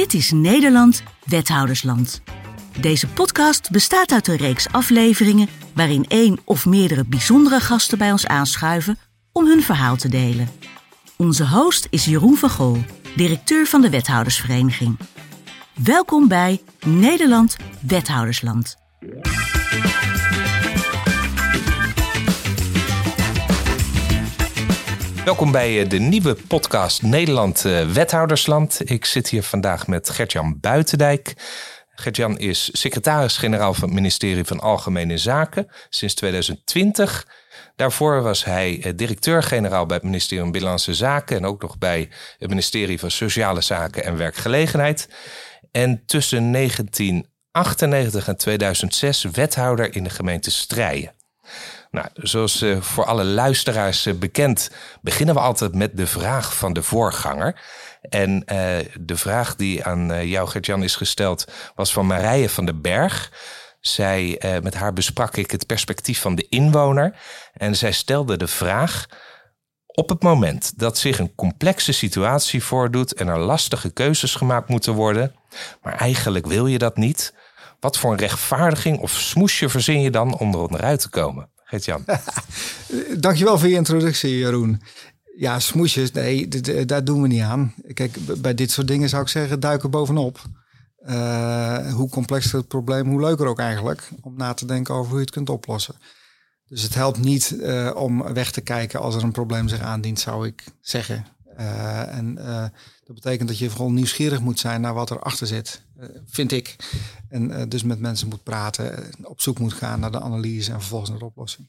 Dit is Nederland, Wethoudersland. Deze podcast bestaat uit een reeks afleveringen waarin één of meerdere bijzondere gasten bij ons aanschuiven om hun verhaal te delen. Onze host is Jeroen van Gool, directeur van de Wethoudersvereniging. Welkom bij Nederland, Wethoudersland. Welkom bij eh, de nieuwe podcast Nederland eh, Wethoudersland. Ik zit hier vandaag met Gertjan Buitendijk. Gertjan is secretaris-generaal van het ministerie van Algemene Zaken sinds 2020. Daarvoor was hij eh, directeur-generaal bij het ministerie van Binnenlandse Zaken en ook nog bij het ministerie van Sociale Zaken en Werkgelegenheid. En tussen 1998 en 2006 wethouder in de gemeente Strijen. Nou, zoals uh, voor alle luisteraars uh, bekend, beginnen we altijd met de vraag van de voorganger. En uh, de vraag die aan jou, Gertjan, is gesteld, was van Marije van den Berg. Zij, met haar besprak ik het perspectief van de inwoner. En zij stelde de vraag: op het moment dat zich een complexe situatie voordoet en er lastige keuzes gemaakt moeten worden, maar eigenlijk wil je dat niet, wat voor een rechtvaardiging of smoesje verzin je dan om er onderuit te komen? Gert-Jan. Dankjewel voor je introductie, Jeroen. Ja, smoesjes, nee, daar doen we niet aan. Kijk, bij dit soort dingen zou ik zeggen, duiken bovenop. Uh, hoe complexer het probleem, hoe leuker ook eigenlijk. Om na te denken over hoe je het kunt oplossen. Dus het helpt niet uh, om weg te kijken als er een probleem zich aandient, zou ik zeggen. Uh, en dat betekent dat je vooral nieuwsgierig moet zijn naar wat erachter zit, vind ik. En dus met mensen moet praten, op zoek moet gaan naar de analyse en vervolgens naar de oplossing.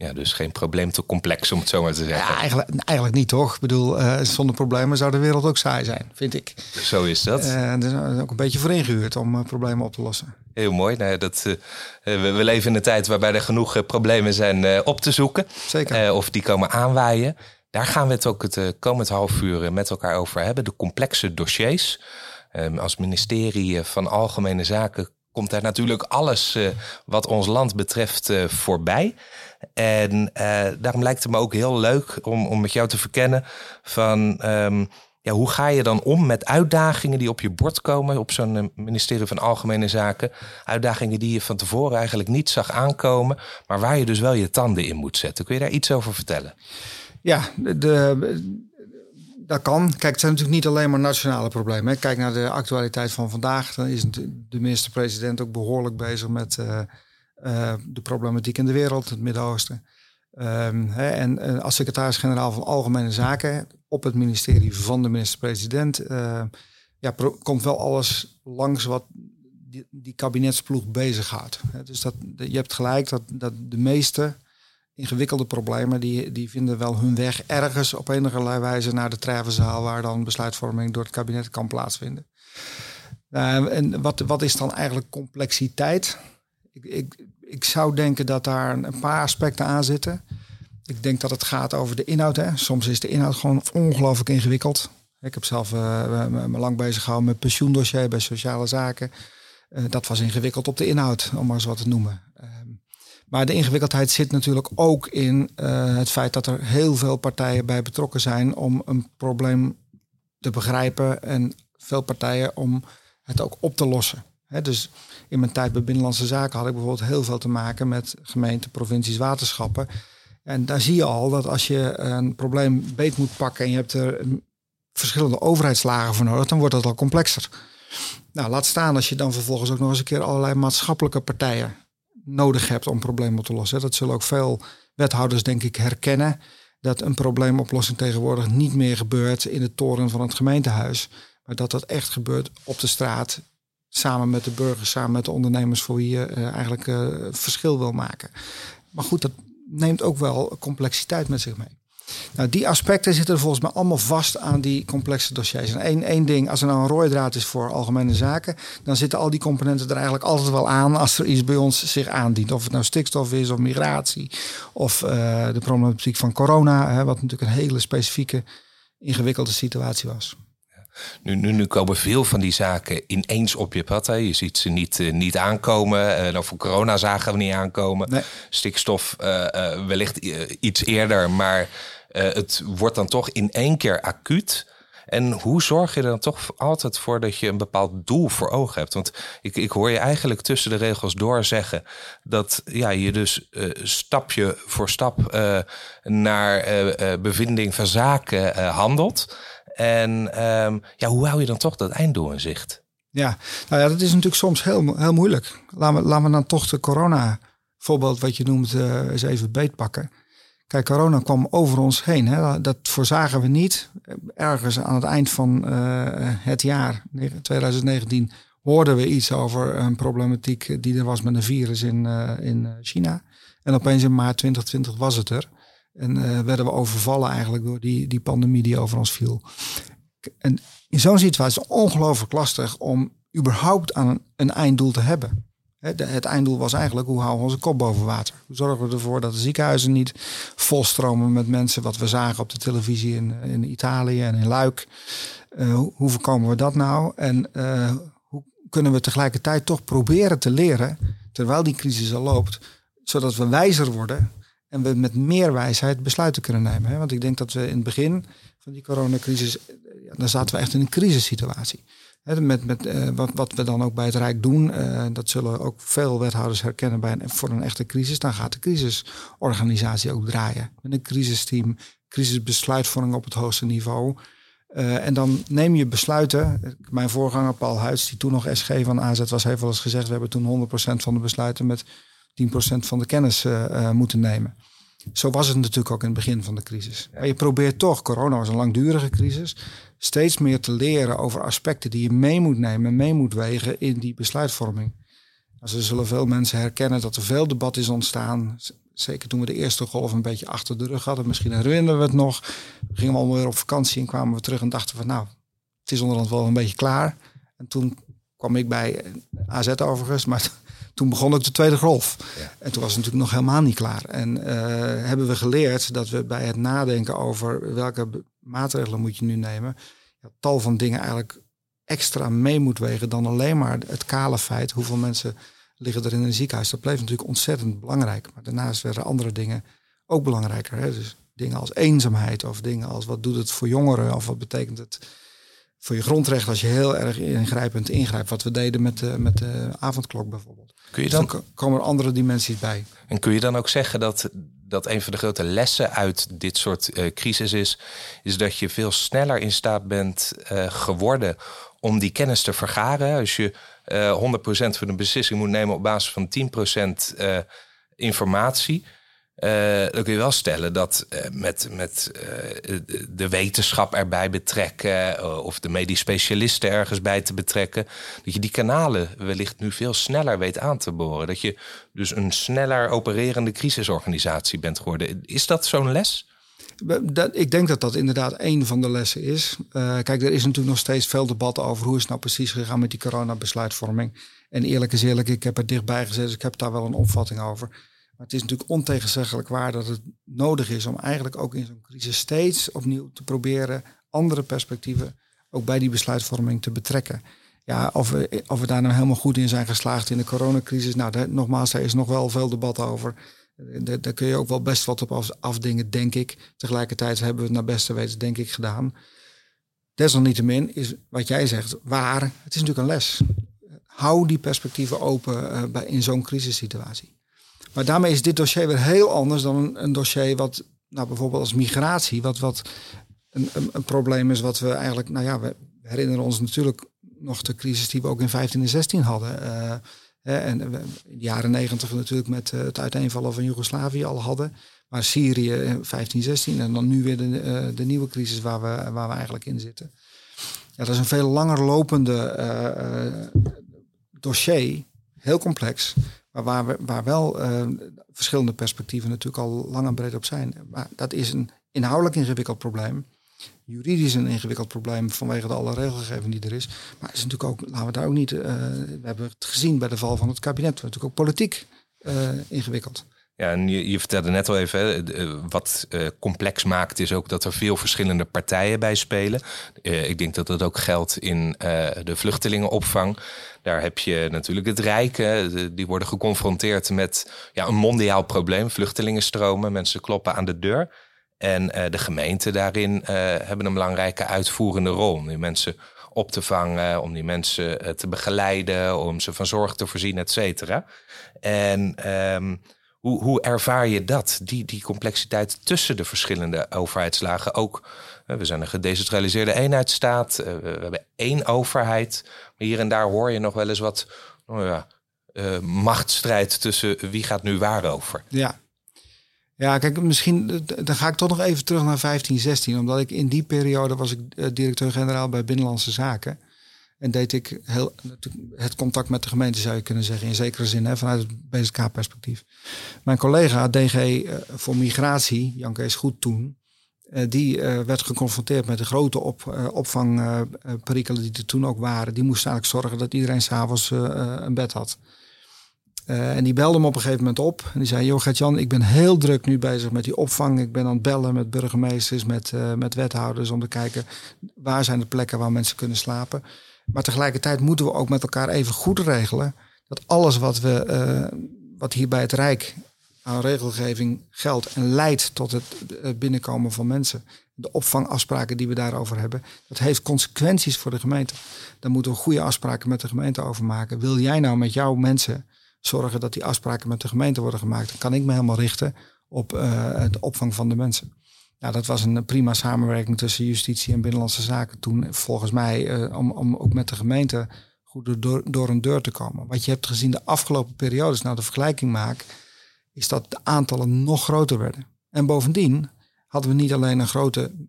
Ja, dus geen probleem te complex om het zo maar te zeggen. Ja, eigenlijk, eigenlijk niet toch? Ik bedoel, uh, zonder problemen zou de wereld ook saai zijn, vind ik. Zo is dat. Uh, is ook een beetje voor ingehuurd om uh, problemen op te lossen. Heel mooi. Nou, dat, we, we, leven in een tijd waarbij er genoeg problemen zijn op te zoeken. Zeker. of die komen aanwaaien. Daar gaan we het ook het komend half uur met elkaar over hebben. De complexe dossiers. Um, als ministerie van Algemene Zaken komt daar natuurlijk alles wat ons land betreft voorbij. En daarom lijkt het me ook heel leuk om, om met jou te verkennen van um, ja, hoe ga je dan om met uitdagingen die op je bord komen op zo'n eh, ministerie van Algemene Zaken. Uitdagingen die je van tevoren eigenlijk niet zag aankomen, maar waar je dus wel je tanden in moet zetten. Kun je daar iets over vertellen? Ja, de, dat kan. Kijk, het zijn natuurlijk niet alleen maar nationale problemen. Kijk naar de actualiteit van vandaag. Dan is de minister-president ook behoorlijk bezig met. Uh, uh, de problematiek in de wereld, het Midden-Oosten. Um, en uh, als secretaris-generaal van Algemene Zaken op het ministerie van de minister-president ja, komt wel alles langs wat die, die kabinetsploeg bezighoudt. Dus dat, je hebt gelijk dat, dat de meeste ingewikkelde problemen, die, die vinden wel hun weg ergens op enige wijze naar de treffenzaal waar dan besluitvorming door het kabinet kan plaatsvinden. Uh, en wat, wat is dan eigenlijk complexiteit? Ik, ik, ik zou denken dat daar een paar aspecten aan zitten. Ik denk dat het gaat over de inhoud. Hè. Soms is de inhoud gewoon ongelooflijk ingewikkeld. Ik heb zelf uh, me lang bezig gehouden met pensioendossier bij sociale zaken. Uh, dat was ingewikkeld op de inhoud, om maar eens wat te noemen. Maar de ingewikkeldheid zit natuurlijk ook in uh, het feit dat er heel veel partijen bij betrokken zijn om een probleem te begrijpen en veel partijen om het ook op te lossen. Dus in mijn tijd bij Binnenlandse Zaken had ik bijvoorbeeld heel veel te maken met gemeenten, provincies, waterschappen. En daar zie je al dat als je een probleem beet moet pakken en je hebt er verschillende overheidslagen voor nodig, dan wordt dat al complexer. Nou, laat staan als je dan vervolgens ook nog eens een keer allerlei maatschappelijke partijen nodig hebt om problemen op te lossen. Dat zullen ook veel wethouders, denk ik, herkennen. Dat een probleemoplossing tegenwoordig niet meer gebeurt in de toren van het gemeentehuis. Maar dat dat echt gebeurt op de straat samen met de burgers, samen met de ondernemers voor wie je uh, eigenlijk uh, verschil wil maken. Maar goed, dat neemt ook wel complexiteit met zich mee. Nou, die aspecten zitten er volgens mij allemaal vast aan die complexe dossiers. En één, één ding, als er nou een rode draad is voor algemene zaken, dan zitten al die componenten er eigenlijk altijd wel aan als er iets bij ons zich aandient. Of het nou stikstof is of migratie of uh, de problematiek van corona, hè, wat natuurlijk een hele specifieke, ingewikkelde situatie was. Nu, nu, nu, komen veel van die zaken ineens op je pad. Hè. Je ziet ze niet, uh, niet aankomen. Uh, nou, voor corona zagen we niet aankomen. Nee. Stikstof uh, wellicht iets eerder. Maar het wordt dan toch in één keer acuut. En hoe zorg je er dan toch altijd voor dat je een bepaald doel voor ogen hebt? Want ik, ik hoor je eigenlijk tussen de regels door zeggen dat ja, je dus uh, stapje voor stap uh, naar bevinding van zaken handelt. En um, ja, hoe hou je dan toch dat einddoel in zicht? Ja, nou ja, dat is natuurlijk soms heel, heel moeilijk. Laten we, laten we dan toch de corona voorbeeld wat je noemt eens even beetpakken. Kijk, corona kwam over ons heen. Hè. Dat voorzagen we niet. Ergens aan het eind van uh, het jaar 2019 hoorden we iets over een problematiek die er was met een virus in, uh, in China. En opeens in maart 2020 was het er. En werden we overvallen eigenlijk door die, die pandemie die over ons viel. En in zo'n situatie is het ongelooflijk lastig om überhaupt aan een einddoel te hebben. Het einddoel was eigenlijk hoe houden we onze kop boven water? Hoe zorgen we ervoor dat de ziekenhuizen niet volstromen met mensen, wat we zagen op de televisie in, in Italië en in Luik. Uh, hoe voorkomen we dat nou? En uh, hoe kunnen we tegelijkertijd toch proberen te leren, terwijl die crisis al loopt, zodat we wijzer worden en we met meer wijsheid besluiten kunnen nemen. Want ik denk dat we in het begin van die coronacrisis, ja, dan zaten we echt in een crisissituatie met, met, uh, wat, wat we dan ook bij het Rijk doen, uh, dat zullen ook veel wethouders herkennen bij een, voor een echte crisis. Dan gaat de crisisorganisatie ook draaien. Met een crisisteam, crisisbesluitvorming op het hoogste niveau. Uh, en dan neem je besluiten. Mijn voorganger Paul Huids, die toen nog SG van AZ was, heeft wel eens gezegd: we hebben toen 100% van de besluiten met 10% van de kennis moeten nemen. Zo was het natuurlijk ook in het begin van de crisis. Maar je probeert toch, corona was een langdurige crisis, steeds meer te leren over aspecten die je mee moet nemen, mee moet wegen in die besluitvorming. Dus er zullen veel mensen herkennen dat er veel debat is ontstaan. Zeker toen we de eerste golf een beetje achter de rug hadden. Misschien herinneren we het nog. We gingen allemaal weer op vakantie en kwamen we terug en dachten van nou, het is onderhand wel een beetje klaar. En toen kwam ik bij AZ overigens, maar toen begon ook de tweede golf. Ja. En toen was het natuurlijk nog helemaal niet klaar. En uh, hebben we geleerd dat we bij het nadenken over welke maatregelen moet je nu nemen, tal van dingen eigenlijk extra mee moet wegen dan alleen maar het kale feit hoeveel mensen liggen er in een ziekenhuis. Dat bleef natuurlijk ontzettend belangrijk. Maar daarnaast werden andere dingen ook belangrijker. Hè? Dus dingen als eenzaamheid of dingen als wat doet het voor jongeren of wat betekent het voor je grondrecht als je heel erg ingrijpend ingrijpt. Wat we deden met de, met de avondklok bijvoorbeeld. Kun je dan, dan komen er andere dimensies bij. En kun je dan ook zeggen dat, dat een van de grote lessen uit dit soort uh, crisis is, is dat je veel sneller in staat bent uh, geworden om die kennis te vergaren. Als je uh, eh, 100% van een beslissing moet nemen op basis van 10% informatie uh, dan kun je wel stellen dat uh, met, met uh, de wetenschap erbij betrekken of de medisch specialisten ergens bij te betrekken, dat je die kanalen wellicht nu veel sneller weet aan te boren. Dat je dus een sneller opererende crisisorganisatie bent geworden. Is dat zo'n les? Dat, ik denk dat dat inderdaad een van de lessen is. kijk, er is natuurlijk nog steeds veel debat over hoe is het nou precies gegaan met die coronabesluitvorming. En eerlijk is eerlijk, ik heb er dichtbij gezet, dus ik heb daar wel een opvatting over. Maar het is natuurlijk ontegenzeggelijk waar dat het nodig is om eigenlijk ook in zo'n crisis steeds opnieuw te proberen andere perspectieven ook bij die besluitvorming te betrekken. Ja, of we, of we daar nou helemaal goed in zijn geslaagd in de coronacrisis. Nou, daar, nogmaals, daar is nog wel veel debat over. Daar, daar kun je ook wel best wat op afdingen, denk ik. Tegelijkertijd hebben we het naar beste weten, denk ik, gedaan. Desalniettemin is wat jij zegt waar. Het is natuurlijk een les. Hou die perspectieven open uh, bij, in zo'n crisissituatie. Maar daarmee is dit dossier weer heel anders dan een, een dossier wat, nou bijvoorbeeld als migratie, wat, wat een, een, probleem is wat we eigenlijk, nou ja, we herinneren ons natuurlijk nog de crisis die we ook in 15 en 16 hadden. Uh, en in de jaren 90 natuurlijk met uh, het uiteenvallen van Joegoslavië al hadden. Maar Syrië 15, 16 en dan nu weer de, uh, de nieuwe crisis waar we, waar we eigenlijk in zitten. Ja, dat is een veel langer lopende dossier, heel complex. Maar waar, waar wel uh, verschillende perspectieven natuurlijk al lang en breed op zijn. Maar dat is een inhoudelijk ingewikkeld probleem. Juridisch een ingewikkeld probleem vanwege de alle regelgeving die er is. Maar het is natuurlijk ook, laten we daar ook niet. Uh, we hebben het gezien bij de val van het kabinet. Het natuurlijk ook politiek uh, ingewikkeld. Ja, en je, vertelde net al even, hè, wat uh, complex maakt is ook dat er veel verschillende partijen bij spelen. Uh, ik denk dat dat ook geldt in de vluchtelingenopvang. Daar heb je natuurlijk het Rijken, die worden geconfronteerd met ja, een mondiaal probleem, vluchtelingenstromen, mensen kloppen aan de deur. En de gemeenten daarin hebben een belangrijke uitvoerende rol. Om die mensen op te vangen, om die mensen te begeleiden, om ze van zorg te voorzien, et cetera. En ehm, hoe, hoe ervaar je dat, die, die complexiteit tussen de verschillende overheidslagen? Ook, we zijn een gedecentraliseerde eenheidsstaat, we hebben één overheid. Maar hier en daar hoor je nog wel eens wat oh ja, uh, machtsstrijd tussen wie gaat nu waar over. Ja. Ja, kijk, misschien dan ga ik toch nog even terug naar 15, 16. Omdat ik in die periode was ik directeur-generaal bij Binnenlandse Zaken. En deed ik heel, het contact met de gemeente, zou je kunnen zeggen, in zekere zin, hè, vanuit het BSK-perspectief. Mijn collega DG uh, eh, voor Migratie, Jan Kees Goed toen, die werd geconfronteerd met de grote op, opvangperikelen die er toen ook waren. Die moest eigenlijk zorgen dat iedereen s'avonds een bed had. Uh, en die belde me op een gegeven moment op. En die zei, joh Gert-Jan, ik ben heel druk nu bezig met die opvang. Ik ben aan het bellen met burgemeesters, met, uh, met wethouders... om te kijken waar zijn de plekken waar mensen kunnen slapen. Maar tegelijkertijd moeten we ook met elkaar even goed regelen... dat alles wat, we, uh, wat hier bij het Rijk aan regelgeving geldt... en leidt tot het binnenkomen van mensen... de opvangafspraken die we daarover hebben... dat heeft consequenties voor de gemeente. Daar moeten we goede afspraken met de gemeente over maken. Wil jij nou met jouw mensen zorgen dat die afspraken met de gemeente worden gemaakt. Dan kan ik me helemaal richten op uh, de opvang van de mensen. Ja, dat was een prima samenwerking tussen justitie en binnenlandse zaken toen, volgens mij, uh, om, om ook met de gemeente goed door, door een deur te komen. Wat je hebt gezien de afgelopen periodes, nou de vergelijking maak, is dat de aantallen nog groter werden. En bovendien hadden we niet alleen een grote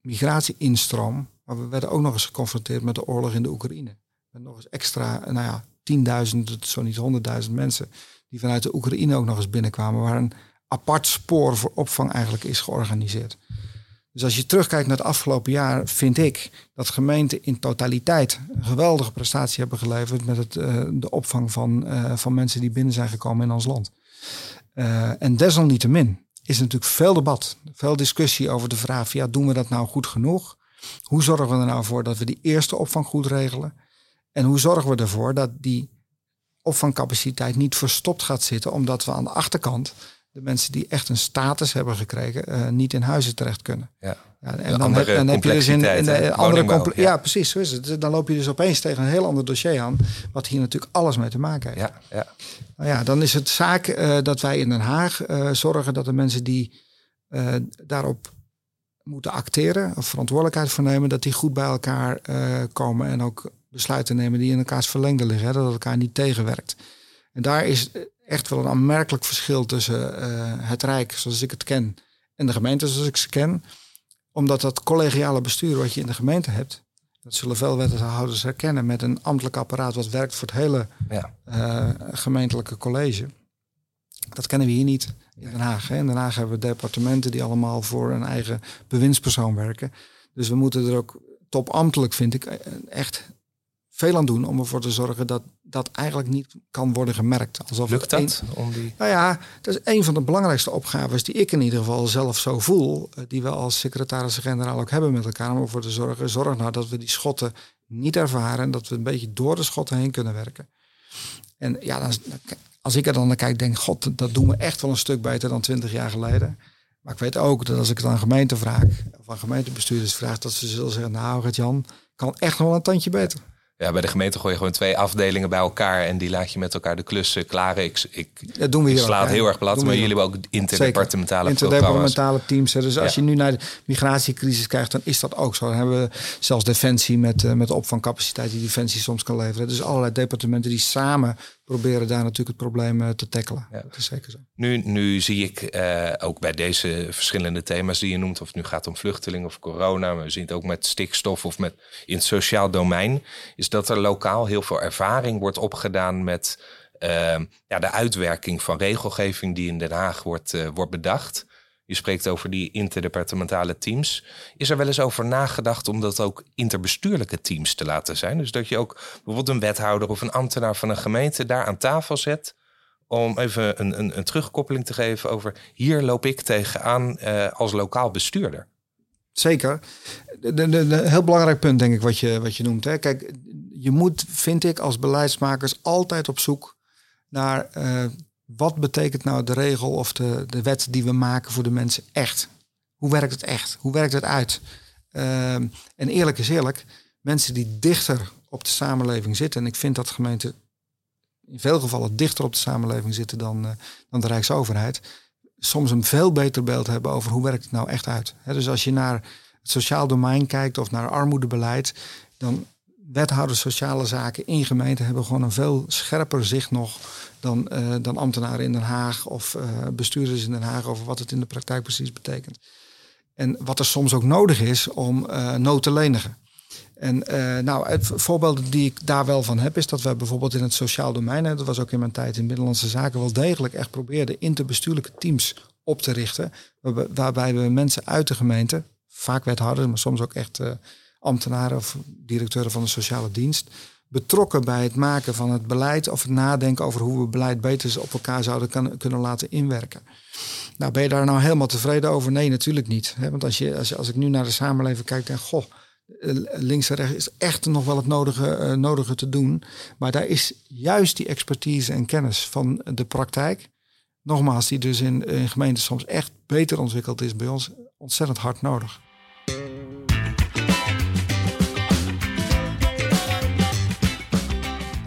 migratie-instroom, maar we werden ook nog eens geconfronteerd met de oorlog in de Oekraïne. Met nog eens extra, nou ja, tienduizend, zo niet honderdduizend mensen die vanuit de Oekraïne ook nog eens binnenkwamen, waar een apart spoor voor opvang eigenlijk is georganiseerd. Dus als je terugkijkt naar het afgelopen jaar, vind ik dat gemeenten in totaliteit een geweldige prestatie hebben geleverd met het, uh, de opvang van, uh, van mensen die binnen zijn gekomen in ons land. Uh, en desalniettemin is natuurlijk veel debat, veel discussie over de vraag: ja, doen we dat nou goed genoeg? Hoe zorgen we er nou voor dat we die eerste opvang goed regelen? En hoe zorgen we ervoor dat die opvangcapaciteit niet verstopt gaat zitten, omdat we aan de achterkant de mensen die echt een status hebben gekregen, uh, niet in huizen terecht kunnen. Ja. ja en dan, heb, dan heb, je dus in, in de andere ja. ja. precies, zo is het. Dan loop je dus opeens tegen een heel ander dossier aan, wat hier natuurlijk alles mee te maken heeft. Ja, ja. Nou ja, dan is het zaak uh, dat wij in Den Haag uh, zorgen dat de mensen die daarop moeten acteren of verantwoordelijkheid voor nemen, dat die goed bij elkaar komen en ook besluiten nemen die in elkaars verlengde liggen. Hè, dat het elkaar niet tegenwerkt. En daar is echt wel een aanmerkelijk verschil tussen uh, het Rijk zoals ik het ken en de gemeente zoals ik ze ken. Omdat dat collegiale bestuur wat je in de gemeente hebt, dat zullen veel wethouders herkennen met een ambtelijk apparaat wat werkt voor het hele ja. uh, gemeentelijke college. Dat kennen we hier niet in Den Haag. Hè. In Den Haag hebben we departementen die allemaal voor een eigen bewindspersoon werken. Dus we moeten er ook topambtelijk, vind ik, echt veel aan doen om ervoor te zorgen dat dat eigenlijk niet kan worden gemerkt. Alsof Lukt dat? om die... Nou ja, dat is een van de belangrijkste opgaves die ik in ieder geval zelf zo voel. Eh, die we als secretaris-generaal ook hebben met elkaar. Om ervoor te zorgen, zorg nou dat we die schotten niet ervaren. En dat we een beetje door de schotten heen kunnen werken. En ja, dan, als ik er dan naar kijk, denk god, dat doen we echt wel een stuk beter dan twintig jaar geleden. Maar ik weet ook dat als ik het aan gemeente vraag, of aan gemeentebestuurders vraag, dat ze zullen zeggen, nou, het Jan, kan echt nog wel een tandje beter. Ja, bij de gemeente gooi je gewoon twee afdelingen bij elkaar en die laat je met elkaar de klussen klaren. Ik, ik dat doen we hier slaat heel erg plat, maar jullie hebben ook interdepartementale Interdepartementale teams. Dus als je nu naar de migratiecrisis krijgt, dan is dat ook zo. Dan hebben we zelfs Defensie met, uh, met de opvangcapaciteit die Defensie soms kan leveren. Dus allerlei departementen die samen proberen daar natuurlijk het probleem uh, te tackelen. Ja. Dat is zeker zo. Nu, nu zie ik uh, ook bij deze verschillende thema's die je noemt, of het nu gaat om vluchtelingen of corona, maar we zien het ook met stikstof of met in het sociaal domein, is dat er lokaal heel veel ervaring wordt opgedaan met uh, ja, de uitwerking van regelgeving die in Den Haag wordt, uh, wordt bedacht. Je spreekt over die interdepartementale teams. Is er wel eens over nagedacht om dat ook interbestuurlijke teams te laten zijn? Dus dat je ook bijvoorbeeld een wethouder of een ambtenaar van een gemeente daar aan tafel zet. Om even een, een, een terugkoppeling te geven over hier loop ik tegenaan uh, als lokaal bestuurder. Zeker. Een heel belangrijk punt, denk ik, wat je, wat je noemt. Hè. Kijk, je moet, vind ik, als beleidsmakers altijd op zoek naar uh, wat betekent nou de regel of de, de wet die we maken voor de mensen echt? Hoe werkt het echt? Hoe werkt het uit? Ehm, en eerlijk is eerlijk, mensen die dichter op de samenleving zitten, en ik vind dat gemeenten in veel gevallen dichter op de samenleving zitten dan, uh, dan de Rijksoverheid, soms een veel beter beeld hebben over hoe werkt het nou echt uit. dus als je naar het sociaal domein kijkt of naar armoedebeleid, dan wethouders sociale zaken in gemeenten hebben gewoon een veel scherper zicht nog dan, uh, dan ambtenaren in Den Haag of uh, bestuurders in Den Haag over wat het in de praktijk precies betekent. En wat er soms ook nodig is om uh, nood te lenigen. En nou, het voorbeeld die ik daar wel van heb, is dat we bijvoorbeeld in het sociaal domein, dat was ook in mijn tijd in Binnenlandse Zaken, wel degelijk echt probeerden interbestuurlijke teams op te richten. Waarbij we mensen uit de gemeente, vaak wethouders, maar soms ook echt ambtenaren of directeuren van de sociale dienst betrokken bij het maken van het beleid of het nadenken over hoe we beleid beter op elkaar zouden kunnen laten inwerken. Nou, ben je daar nou helemaal tevreden over? Nee, natuurlijk niet. Want als, je, als, ik nu naar de samenleving kijk, denk goh, eh, links en rechts is echt nog wel het nodige, uh, nodige te doen. Maar daar is juist die expertise en kennis van de praktijk, nogmaals, die dus in, in gemeenten soms echt beter ontwikkeld is bij ons, ontzettend hard nodig.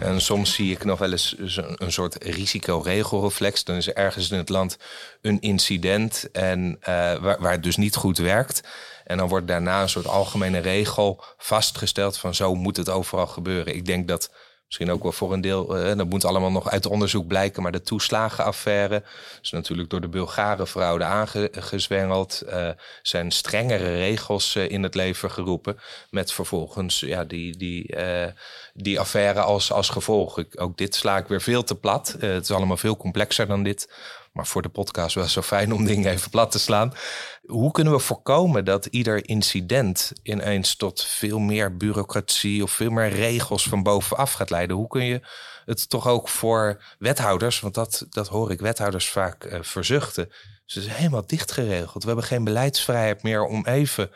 En soms zie ik nog wel eens een soort risicoregelreflex. Dan is er ergens in het land een incident en, uh, waar, waar het dus niet goed werkt. En dan wordt daarna een soort algemene regel vastgesteld van zo moet het overal gebeuren. Ik denk dat Misschien ook wel voor een deel, uh, dat moet allemaal nog uit onderzoek blijken, maar de toeslagenaffaire is natuurlijk door de Bulgare fraude aangezwengeld. Uh, zijn strengere regels uh, in het leven geroepen, met vervolgens ja, die, die, die affaire als, als gevolg. Ook dit sla ik weer veel te plat. het is allemaal veel complexer dan dit. Maar voor de podcast wel zo fijn om dingen even plat te slaan. Hoe kunnen we voorkomen dat ieder incident ineens tot veel meer bureaucratie of veel meer regels van bovenaf gaat leiden? Hoe kun je het toch ook voor wethouders, want dat, dat hoor ik wethouders vaak uh, verzuchten. Ze zijn helemaal dicht geregeld. We hebben geen beleidsvrijheid meer om even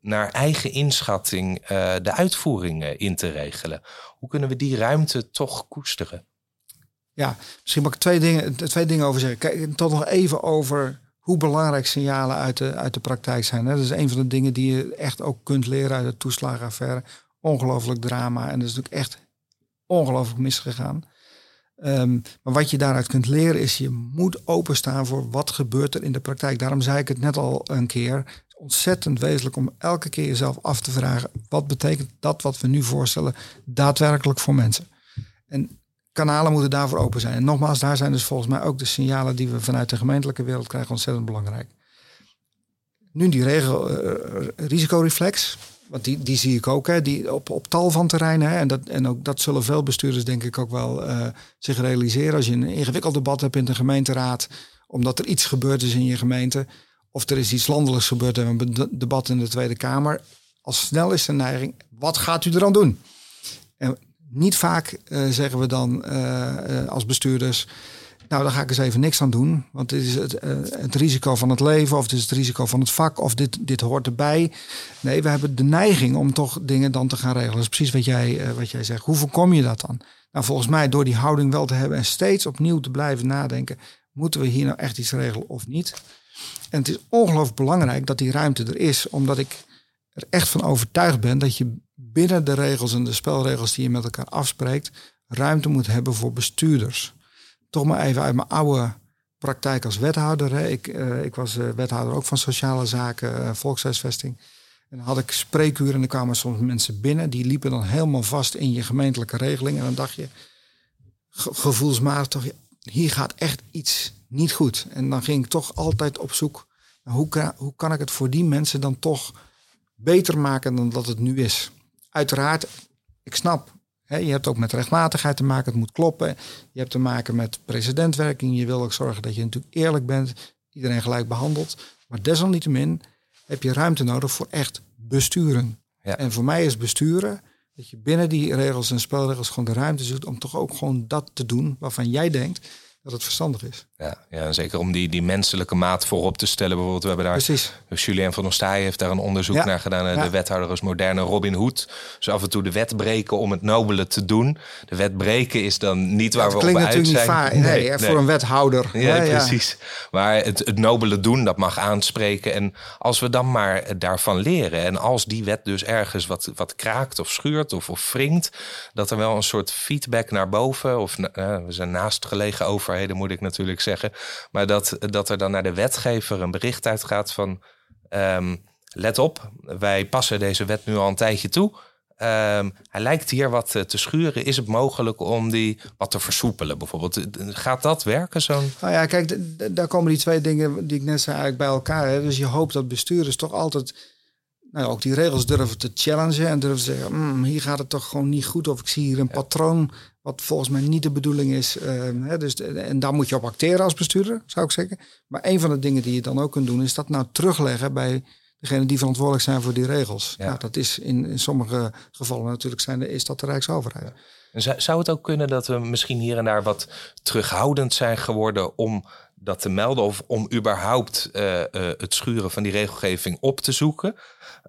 naar eigen inschatting uh, de uitvoering uh, in te regelen. Hoe kunnen we die ruimte toch koesteren? Ja, misschien mag ik twee dingen, twee dingen over zeggen. Kijk, tot nog even over hoe belangrijk signalen uit de, uit de praktijk zijn. Dat is een van de dingen die je echt ook kunt leren uit de toeslagenaffaire. Ongelooflijk drama en dat is natuurlijk echt ongelooflijk misgegaan. Um, maar wat je daaruit kunt leren is, je moet openstaan voor wat gebeurt er in de praktijk. Daarom zei ik het net al een keer. Ontzettend wezenlijk om elke keer jezelf af te vragen, wat betekent dat wat we nu voorstellen daadwerkelijk voor mensen? En kanalen moeten daarvoor open zijn. En nogmaals, daar zijn dus volgens mij ook de signalen die we vanuit de gemeentelijke wereld krijgen ontzettend belangrijk. Nu die regel uh, risicoreflex, want die, die zie ik ook hè, die op, op tal van terreinen. Hè, en, dat, en ook dat zullen veel bestuurders denk ik ook wel uh, zich realiseren. Als je een ingewikkeld debat hebt in de gemeenteraad, omdat er iets gebeurd is in je gemeente, of er is iets landelijks gebeurd en een debat in de Tweede Kamer. Al snel is de neiging, wat gaat u er aan doen? En niet vaak uh, zeggen we dan uh, als bestuurders. Nou, daar ga ik eens even niks aan doen. Want dit is het, het, risico van het leven, of dit is het risico van het vak, of dit, dit hoort erbij. Nee, we hebben de neiging om toch dingen dan te gaan regelen. Dat is precies wat jij, wat jij zegt. Hoe voorkom je dat dan? Nou, volgens mij door die houding wel te hebben en steeds opnieuw te blijven nadenken. Moeten we hier nou echt iets regelen of niet? En het is ongelooflijk belangrijk dat die ruimte er is, omdat ik er echt van overtuigd ben dat je binnen de regels en de spelregels die je met elkaar afspreekt, ruimte moet hebben voor bestuurders. Toch maar even uit mijn oude praktijk als wethouder. Hè. Ik, uh, ik was uh, wethouder ook van sociale zaken, uh, volkshuisvesting. En dan had ik spreekuren en er kwamen soms mensen binnen. Die liepen dan helemaal vast in je gemeentelijke regeling. En dan dacht je, ge gevoelsmatig toch, hier gaat echt iets niet goed. En dan ging ik toch altijd op zoek, hoe hoe kan ik het voor die mensen dan toch beter maken dan dat het nu is? Uiteraard, ik snap, hè, je hebt ook met rechtmatigheid te maken, het moet kloppen. Je hebt te maken met presidentwerking. Je wil ook zorgen dat je natuurlijk eerlijk bent, iedereen gelijk behandelt. Maar desalniettemin heb je ruimte nodig voor echt besturen. Ja. En voor mij is besturen dat je binnen die regels en spelregels gewoon de ruimte zoekt om toch ook gewoon dat te doen waarvan jij denkt, dat het verstandig is. Ja, ja zeker om die, die menselijke maat voorop te stellen. Bijvoorbeeld, we hebben daar. Precies. Julien van Ostaaij heeft daar een onderzoek naar gedaan. Ja. De wethouder is moderne Robin Hood. Dus af en toe de wet breken om het nobele te doen. De wet breken is dan niet waar we op uit zijn. Vaar. Nee, nee, nee, voor een wethouder. Ja, precies. Maar het, het nobele doen, dat mag aanspreken. En als we dan maar daarvan leren. En als die wet dus ergens wat, wat kraakt of schuurt of, of wringt. Dat er wel een soort feedback naar boven. Of uh, we zijn naastgelegen overheden, moet ik natuurlijk zeggen. Maar dat, dat er dan naar de wetgever een bericht uitgaat van... Um, let op, wij passen deze wet nu al een tijdje toe. Um, hij lijkt hier wat te schuren. Is het mogelijk om die wat te versoepelen bijvoorbeeld? Gaat dat werken? Zo'n... Nou ja, kijk, daar komen die twee dingen die ik net zei eigenlijk bij elkaar. Hè. Dus je hoopt dat bestuurders toch altijd nou, ook die regels durven te challengen en durven te zeggen, mm, hier gaat het toch gewoon niet goed. Of ik zie hier een patroon wat volgens mij niet de bedoeling is. Uh, hè, dus, en daar moet je op acteren als bestuurder, zou ik zeggen. Maar een van de dingen die je dan ook kunt doen, is dat nou terugleggen bij degene die verantwoordelijk zijn voor die regels. Ja. Nou, dat is in, in sommige gevallen natuurlijk zijn, is dat de Rijksoverheid. Zou het ook kunnen dat we misschien hier en daar wat terughoudend zijn geworden om dat te melden of om überhaupt uh, uh, het schuren van die regelgeving op te zoeken?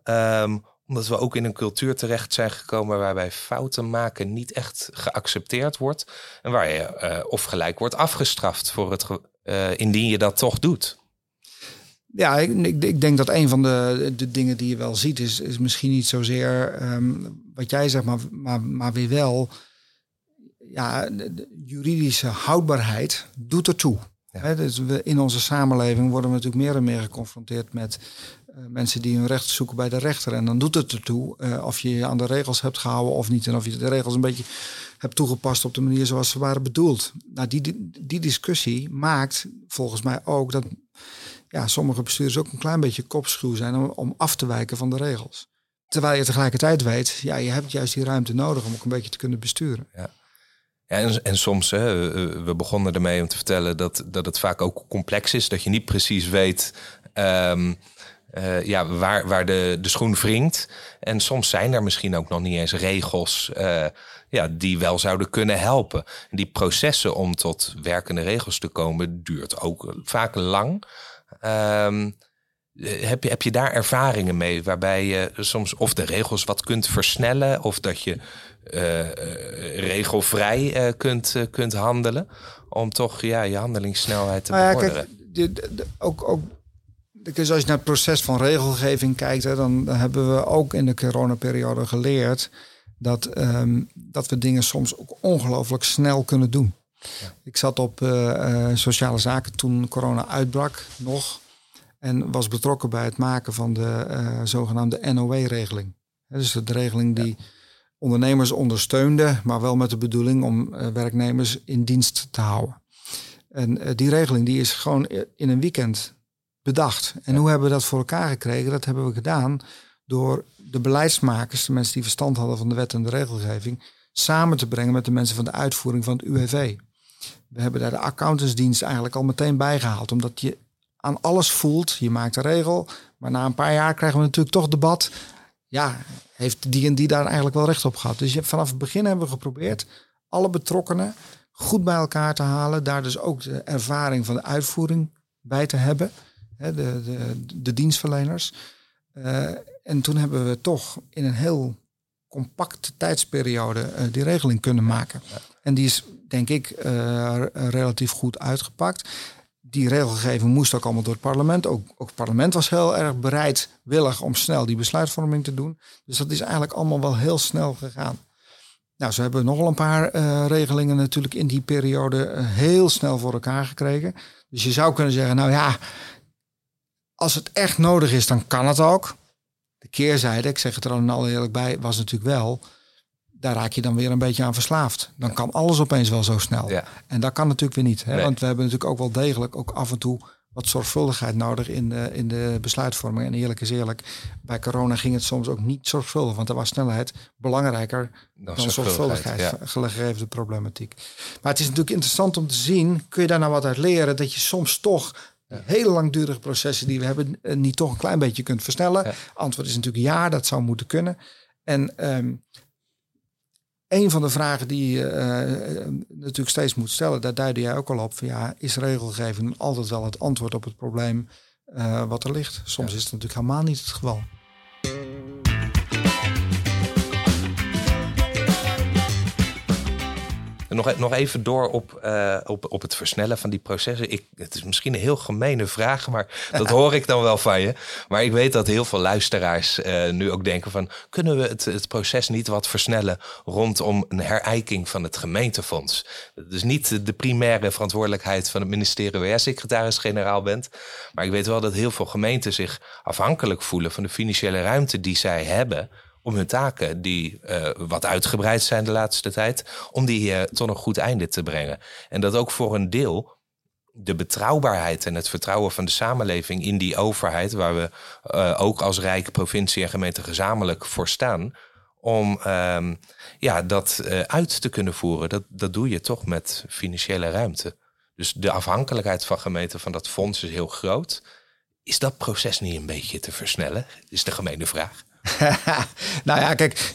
Um, omdat we ook in een cultuur terecht zijn gekomen waarbij fouten maken niet echt geaccepteerd wordt. En waar je uh, of gelijk wordt afgestraft voor het indien je dat toch doet. Ja, ik, ik, denk dat een van de, de dingen die je wel ziet, is, is misschien niet zozeer um, wat jij zegt, maar, maar, maar weer wel. Ja, de, juridische houdbaarheid doet ertoe. Ja. dus we, in onze samenleving worden we natuurlijk meer en meer geconfronteerd met uh, mensen die hun recht zoeken bij de rechter. En dan doet het ertoe uh, of je je aan de regels hebt gehouden of niet. En of je de regels een beetje hebt toegepast op de manier zoals ze waren bedoeld. Nou, die, die, discussie maakt volgens mij ook dat ja, sommige bestuurders ook een klein beetje kopschuw zijn om, om af te wijken van de regels. Terwijl je tegelijkertijd weet, ja, je hebt juist die ruimte nodig om ook een beetje te kunnen besturen. Ja. En, en soms, hè, we begonnen ermee om te vertellen dat, dat het vaak ook complex is. Dat je niet precies weet um, uh, ja, waar, waar de, de schoen wringt. En soms zijn er misschien ook nog niet eens regels uh, ja, die wel zouden kunnen helpen. En die processen om tot werkende regels te komen duurt ook vaak lang. Um, heb, je, heb je daar ervaringen mee waarbij je soms of de regels wat kunt versnellen of dat je uh, regelvrij kunt, kunt handelen om toch ja, je handelingssnelheid te nou bevorderen? Kijk, de, de, ook, ook, dus als je naar het proces van regelgeving kijkt, hè, dan, hebben we ook in de coronaperiode geleerd dat, um, dat we dingen soms ook ongelooflijk snel kunnen doen. Ja. Ik zat op uh, sociale zaken toen corona uitbrak nog. En was betrokken bij het maken van de uh, zogenaamde NOW-regeling. Dus de regeling die ja. ondernemers ondersteunde, maar wel met de bedoeling om werknemers in dienst te houden. En die regeling die is gewoon in een weekend bedacht. En ja. hoe hebben we dat voor elkaar gekregen? Dat hebben we gedaan door de beleidsmakers, de mensen die verstand hadden van de wet en de regelgeving, samen te brengen met de mensen van de uitvoering van het UWV. We hebben daar de accountantsdienst eigenlijk al meteen bijgehaald. Omdat je aan alles voelt. Je maakt een regel. Maar na een paar jaar krijgen we natuurlijk toch debat. Ja, heeft die en die daar eigenlijk wel recht op gehad. Dus vanaf het begin hebben we geprobeerd alle betrokkenen goed bij elkaar te halen. Daar dus ook de ervaring van de uitvoering bij te hebben. De, de, de dienstverleners. Uh, en toen hebben we toch in een heel compacte tijdsperiode uh, die regeling kunnen maken. En die is, denk ik, uh, relatief goed uitgepakt. Die regelgeving moest ook allemaal door het parlement. Ook, ook het parlement was heel erg bereidwillig om snel die besluitvorming te doen. Dus dat is eigenlijk allemaal wel heel snel gegaan. Nou, ze hebben nogal een paar uh, regelingen natuurlijk in die periode heel snel voor elkaar gekregen. Dus je zou kunnen zeggen, nou ja, als het echt nodig is, dan kan het ook. De keerzijde, ik zeg het er al eerlijk bij, was natuurlijk wel, daar raak je dan weer een beetje aan verslaafd. Dan ja. kan alles opeens wel zo snel. Ja. En dat kan natuurlijk weer niet. Hè? Nee. Want we hebben natuurlijk ook wel degelijk ook af en toe wat zorgvuldigheid nodig in de, in de besluitvorming. En eerlijk is eerlijk, bij corona ging het soms ook niet zorgvuldig. Want er was snelheid belangrijker dan, dan zorgvuldigheid, ja. gegeven de problematiek. Maar het is natuurlijk interessant om te zien, kun je daar nou wat uit leren? Dat je soms toch ja. hele langdurige processen die we hebben, niet toch een klein beetje kunt versnellen. Ja. Antwoord is natuurlijk ja, dat zou moeten kunnen. En um, een van de vragen die je uh, natuurlijk steeds moet stellen, daar duidde jij ook al op. Van, ja, is regelgeving altijd wel het antwoord op het probleem uh, wat er ligt? Soms is het natuurlijk helemaal niet het geval. Nog, nog even door op, uh, op, op het versnellen van die processen. Ik, het is misschien een heel gemene vraag, maar dat hoor ik dan wel van je. Maar ik weet dat heel veel luisteraars uh, nu ook denken van... kunnen we het, het proces niet wat versnellen rondom een herijking van het gemeentefonds? Dat is niet de primaire verantwoordelijkheid van het ministerie waar jij secretaris-generaal bent. Maar ik weet wel dat heel veel gemeenten zich afhankelijk voelen van de financiële ruimte die zij hebben om hun taken, die uh, wat uitgebreid zijn de laatste tijd, om die uh, tot een goed einde te brengen. En dat ook voor een deel de betrouwbaarheid en het vertrouwen van de samenleving in die overheid, waar we uh, ook als Rijk, provincie en gemeente gezamenlijk voor staan, om um, ja, dat uit te kunnen voeren. Dat, dat doe je toch met financiële ruimte. Dus de afhankelijkheid van gemeenten van dat fonds is heel groot. Is dat proces niet een beetje te versnellen? Is de gemene vraag. nou ja, kijk,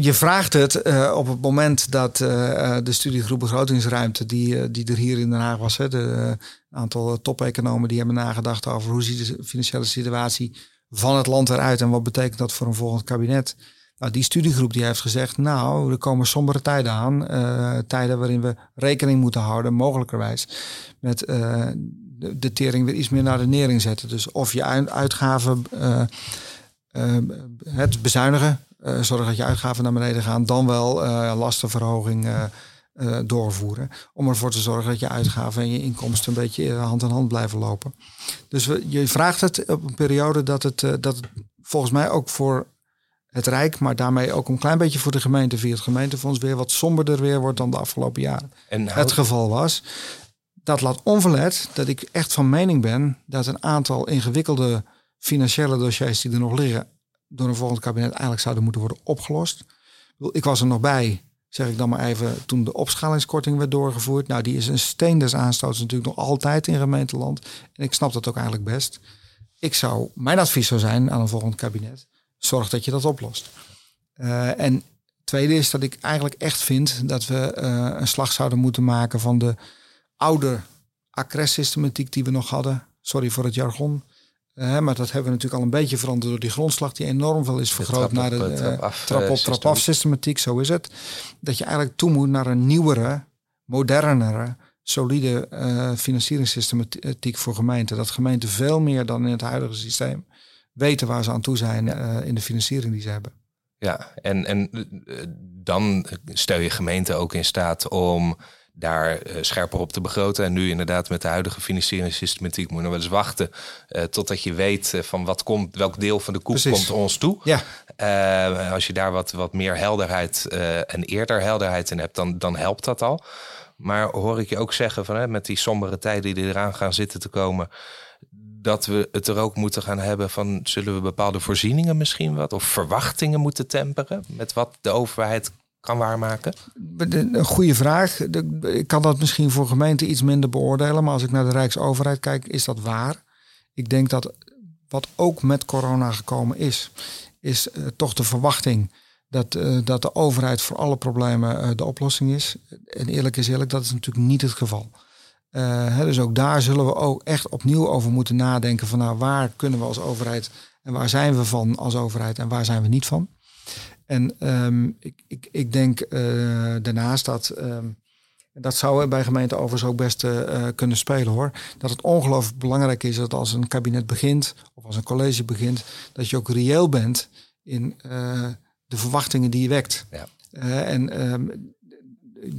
je vraagt het uh, op het moment dat uh, de studiegroep begrotingsruimte, die, die er hier in Den Haag was, hè, de aantal top-economen die hebben nagedacht over hoe ziet de financiële situatie van het land eruit en wat betekent dat voor een volgend kabinet. Nou, die studiegroep die heeft gezegd, nou, er komen sombere tijden aan. Tijden waarin we rekening moeten houden, mogelijkerwijs, met de, tering weer iets meer naar de nering zetten. Dus of je uitgaven het bezuinigen, uh, zorgen dat je uitgaven naar beneden gaan, dan wel uh, lastenverhoging uh, doorvoeren. Om ervoor te zorgen dat je uitgaven en je inkomsten een beetje hand in hand blijven lopen. Dus we, je vraagt het op een periode dat het, dat het volgens mij ook voor het Rijk, maar daarmee ook een klein beetje voor de gemeente via het gemeentefonds weer wat somberder weer wordt dan de afgelopen jaren. En Het geval was. Dat laat onverlet dat ik echt van mening ben dat een aantal ingewikkelde financiële dossiers die er nog liggen, door een volgend kabinet eigenlijk zouden moeten worden opgelost. Ik was er nog bij, zeg ik dan maar even, toen de opschalingskorting werd doorgevoerd. Nou, die is een steen des aanstoots natuurlijk nog altijd in gemeenteland. En ik snap dat ook eigenlijk best. Ik zou, mijn advies zou zijn aan een volgend kabinet, zorg dat je dat oplost. Uh, en tweede is dat ik eigenlijk echt vind dat we uh, een slag zouden moeten maken van de oude accres-systematiek die we nog hadden. Sorry voor het jargon. Uh, maar dat hebben we natuurlijk al een beetje veranderd door die grondslag die enorm veel is vergroot naar de uh, trap op, trap, op, trap af systematiek. Zo is het. Dat je eigenlijk toe moet naar een nieuwere, modernere, solide uh, financieringssystematiek voor gemeenten. Dat gemeenten veel meer dan in het huidige systeem weten waar ze aan toe zijn in de financiering die ze hebben. Ja, en, en dan stel je gemeenten ook in staat om daar uh, scherper op te begroten. En nu inderdaad met de huidige financieringssystematiek moet je nog wel eens wachten uh, totdat je weet uh, van wat komt, welk deel van de koek komt ons toe. Ja. als je daar wat, wat meer helderheid en eerder helderheid in hebt, dan, dan helpt dat al. Maar hoor ik je ook zeggen van hè, met die sombere tijden die eraan gaan zitten te komen, dat we het er ook moeten gaan hebben van zullen we bepaalde voorzieningen misschien wat of verwachtingen moeten temperen met wat de overheid kan waarmaken? Een goede vraag. Ik kan dat misschien voor gemeenten iets minder beoordelen. Maar als ik naar de Rijksoverheid kijk, is dat waar. Ik denk dat wat ook met corona gekomen is, is uh, toch de verwachting dat, uh, dat de overheid voor alle problemen uh, de oplossing is. En eerlijk is eerlijk, dat is natuurlijk niet het geval. Hè, dus ook daar zullen we ook echt opnieuw over moeten nadenken van nou, waar kunnen we als overheid en waar zijn we van als overheid en waar zijn we niet van. En um, ik, ik, ik denk uh, daarnaast dat, um, dat zou bij gemeenten overigens ook best uh, kunnen spelen hoor. Dat het ongelooflijk belangrijk is dat als een kabinet begint of als een college begint, dat je ook reëel bent in uh, de verwachtingen die je wekt. Ja. en um,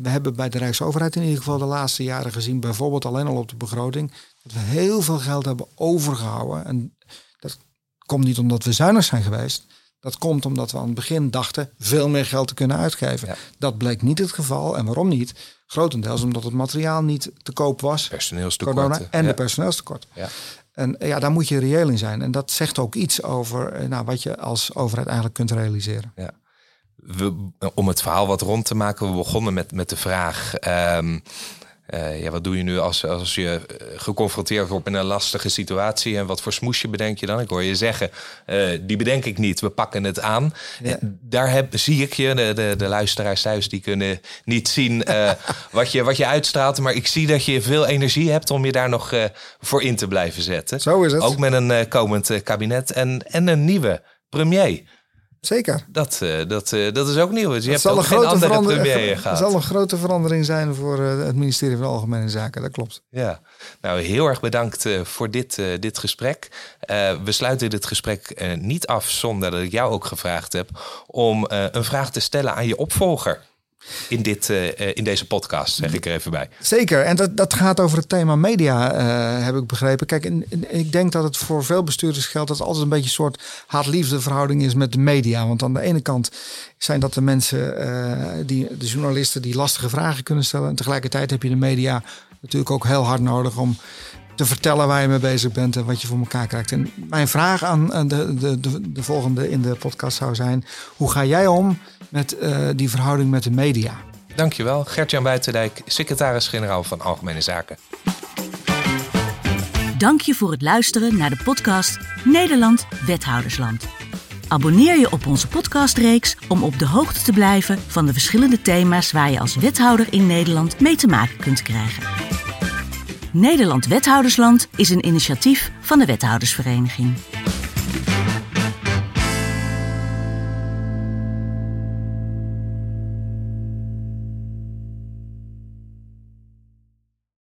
we hebben bij de Rijksoverheid in ieder geval de laatste jaren gezien, bijvoorbeeld alleen al op de begroting, dat we heel veel geld hebben overgehouden. En dat komt niet omdat we zuinig zijn geweest, dat komt omdat we aan het begin dachten veel meer geld te kunnen uitgeven. Dat bleek niet het geval. En waarom niet? Grotendeels omdat het materiaal niet te koop was. Personeelstekort. Corona en de personeelstekort. Ja. En ja, daar moet je reëel in zijn. En dat zegt ook iets over eh, nou, wat je als overheid eigenlijk kunt realiseren. Ja. We, om het verhaal wat rond te maken, we begonnen met, met de vraag. Um, ja, wat doe je nu als, als je geconfronteerd wordt met een lastige situatie? En wat voor smoesje bedenk je dan? Ik hoor je zeggen, die bedenk ik niet, we pakken het aan. Daar heb, zie ik je, de, de, de luisteraars thuis, die kunnen niet zien wat, je, wat je uitstraalt. Maar ik zie dat je veel energie hebt om je daar nog voor in te blijven zetten. Zo is het. Ook met een komend kabinet en, en een nieuwe premier. Zeker. Dat, uh, dat, uh, dat is ook nieuw. Dus je hebt zal een grote verandering gehad. zal een grote verandering zijn voor uh, het ministerie van Algemene Zaken. Dat klopt. Ja. Nou, heel erg bedankt voor dit, dit gesprek. we sluiten dit gesprek niet af zonder dat ik jou ook gevraagd heb om een vraag te stellen aan je opvolger in, dit, uh, in deze podcast, zeg ik er even bij. Zeker, en dat, dat gaat over het thema media, uh, heb ik begrepen. Kijk, ik denk dat het voor veel bestuurders geldt dat het altijd een beetje een soort haat-liefde verhouding is met de media. Want aan de ene kant zijn dat de mensen, die, de journalisten die lastige vragen kunnen stellen. En tegelijkertijd heb je de media natuurlijk ook heel hard nodig om te vertellen waar je mee bezig bent en wat je voor elkaar krijgt. En mijn vraag aan de, de, de, de volgende in de podcast zou zijn: hoe ga jij om met uh, die verhouding met de media? Dankjewel, Gert-Jan Buitendijk, secretaris-generaal van Algemene Zaken. Dank je voor het luisteren naar de podcast Nederland Wethoudersland. Abonneer je op onze podcastreeks om op de hoogte te blijven van de verschillende thema's waar je als wethouder in Nederland mee te maken kunt krijgen. Nederland Wethoudersland is een initiatief van de Wethoudersvereniging.